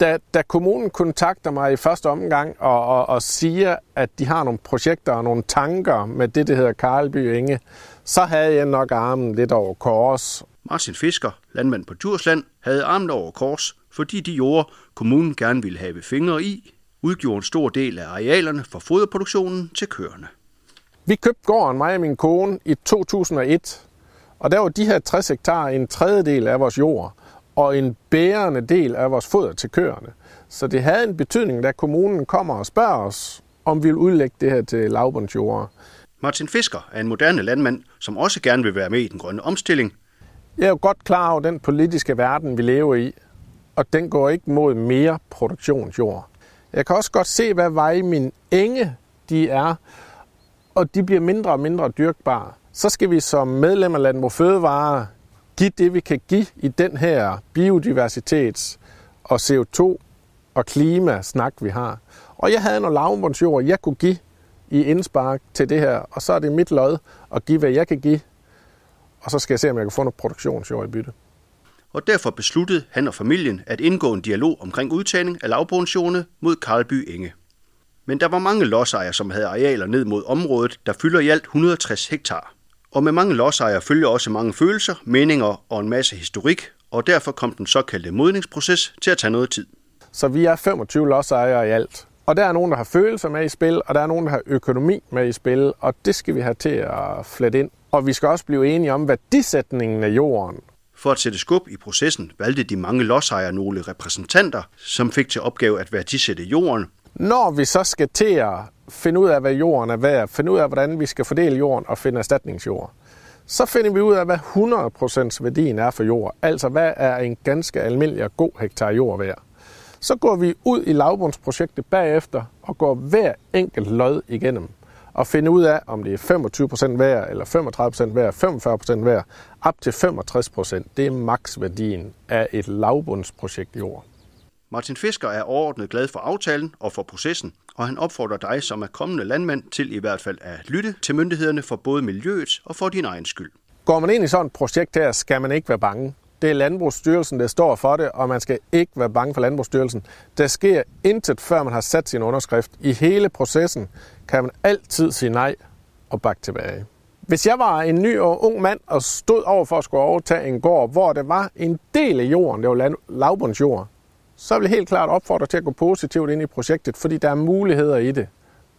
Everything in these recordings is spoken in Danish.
Da, da kommunen kontakter mig i første omgang og, og, og siger, at de har nogle projekter og nogle tanker med det, der hedder Karlby Inge, så havde jeg nok armen lidt over kors. Martin Fisker, landmand på Djursland, havde armen over kors, fordi de jorder, kommunen gerne ville have fingre i, udgjorde en stor del af arealerne for foderproduktionen til køerne. Vi købte gården, mig og min kone, i 2001, og der var de her 60 hektar en tredjedel af vores jord og en bærende del af vores foder til køerne. Så det havde en betydning, da kommunen kommer og spørger os, om vi vil udlægge det her til lavbundsjord. Martin Fisker er en moderne landmand, som også gerne vil være med i den grønne omstilling. Jeg er jo godt klar over den politiske verden, vi lever i, og den går ikke mod mere produktionsjord. Jeg kan også godt se, hvad vej min enge de er, og de bliver mindre og mindre dyrkbare. Så skal vi som medlem af Landbrug Fødevare give det, vi kan give i den her biodiversitets- og CO2- og klimasnak, vi har. Og jeg havde noget lavbundsjord, jeg kunne give i indspark til det her, og så er det mit lod at give, hvad jeg kan give, og så skal jeg se, om jeg kan få noget produktionsjord i bytte. Og derfor besluttede han og familien at indgå en dialog omkring udtagning af lavbundsjordene mod Karlby Enge. Men der var mange lodsejere, som havde arealer ned mod området, der fylder i alt 160 hektar. Og med mange lodsejere følger også mange følelser, meninger og en masse historik, og derfor kom den såkaldte modningsproces til at tage noget tid. Så vi er 25 lodsejere i alt. Og der er nogen, der har følelser med i spil, og der er nogen, der har økonomi med i spil, og det skal vi have til at flette ind. Og vi skal også blive enige om værdisætningen af jorden. For at sætte skub i processen valgte de mange lodsejere nogle repræsentanter, som fik til opgave at værdisætte jorden. Når vi så skal til at finde ud af, hvad jorden er værd, finde ud af, hvordan vi skal fordele jorden og finde erstatningsjord, så finder vi ud af, hvad 100% værdien er for jord. Altså, hvad er en ganske almindelig og god hektar jord værd. Så går vi ud i lavbundsprojektet bagefter og går hver enkelt lod igennem og finde ud af, om det er 25% værd, eller 35% værd, 45% værd, op til 65%. Det er maksværdien af et lavbundsprojekt jord. Martin Fisker er overordnet glad for aftalen og for processen, og han opfordrer dig som er kommende landmand til i hvert fald at lytte til myndighederne for både miljøet og for din egen skyld. Går man ind i sådan et projekt her, skal man ikke være bange. Det er Landbrugsstyrelsen, der står for det, og man skal ikke være bange for Landbrugsstyrelsen. Der sker intet, før man har sat sin underskrift. I hele processen kan man altid sige nej og bakke tilbage. Hvis jeg var en ny og ung mand og stod over for at skulle overtage en gård, hvor det var en del af jorden, det var lavbundsjord, så vil jeg helt klart opfordre til at gå positivt ind i projektet, fordi der er muligheder i det.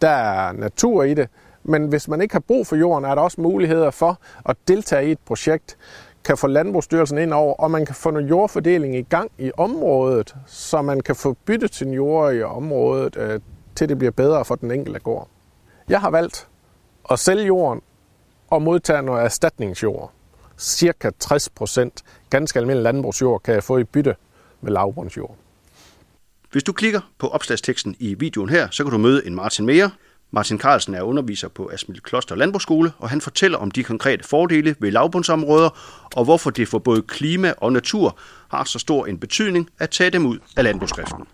Der er natur i det, men hvis man ikke har brug for jorden, er der også muligheder for at deltage i et projekt, kan få Landbrugsstyrelsen ind over, og man kan få noget jordfordeling i gang i området, så man kan få byttet sin jord i området, øh, til det bliver bedre for den enkelte gård. Jeg har valgt at sælge jorden og modtage noget erstatningsjord. Cirka 60 procent ganske almindelig landbrugsjord kan jeg få i bytte med lavbundsjord. Hvis du klikker på opslagsteksten i videoen her, så kan du møde en Martin mere. Martin Carlsen er underviser på Asmild Kloster Landbrugsskole, og han fortæller om de konkrete fordele ved lavbundsområder, og hvorfor det for både klima og natur har så stor en betydning at tage dem ud af landbrugsdriften.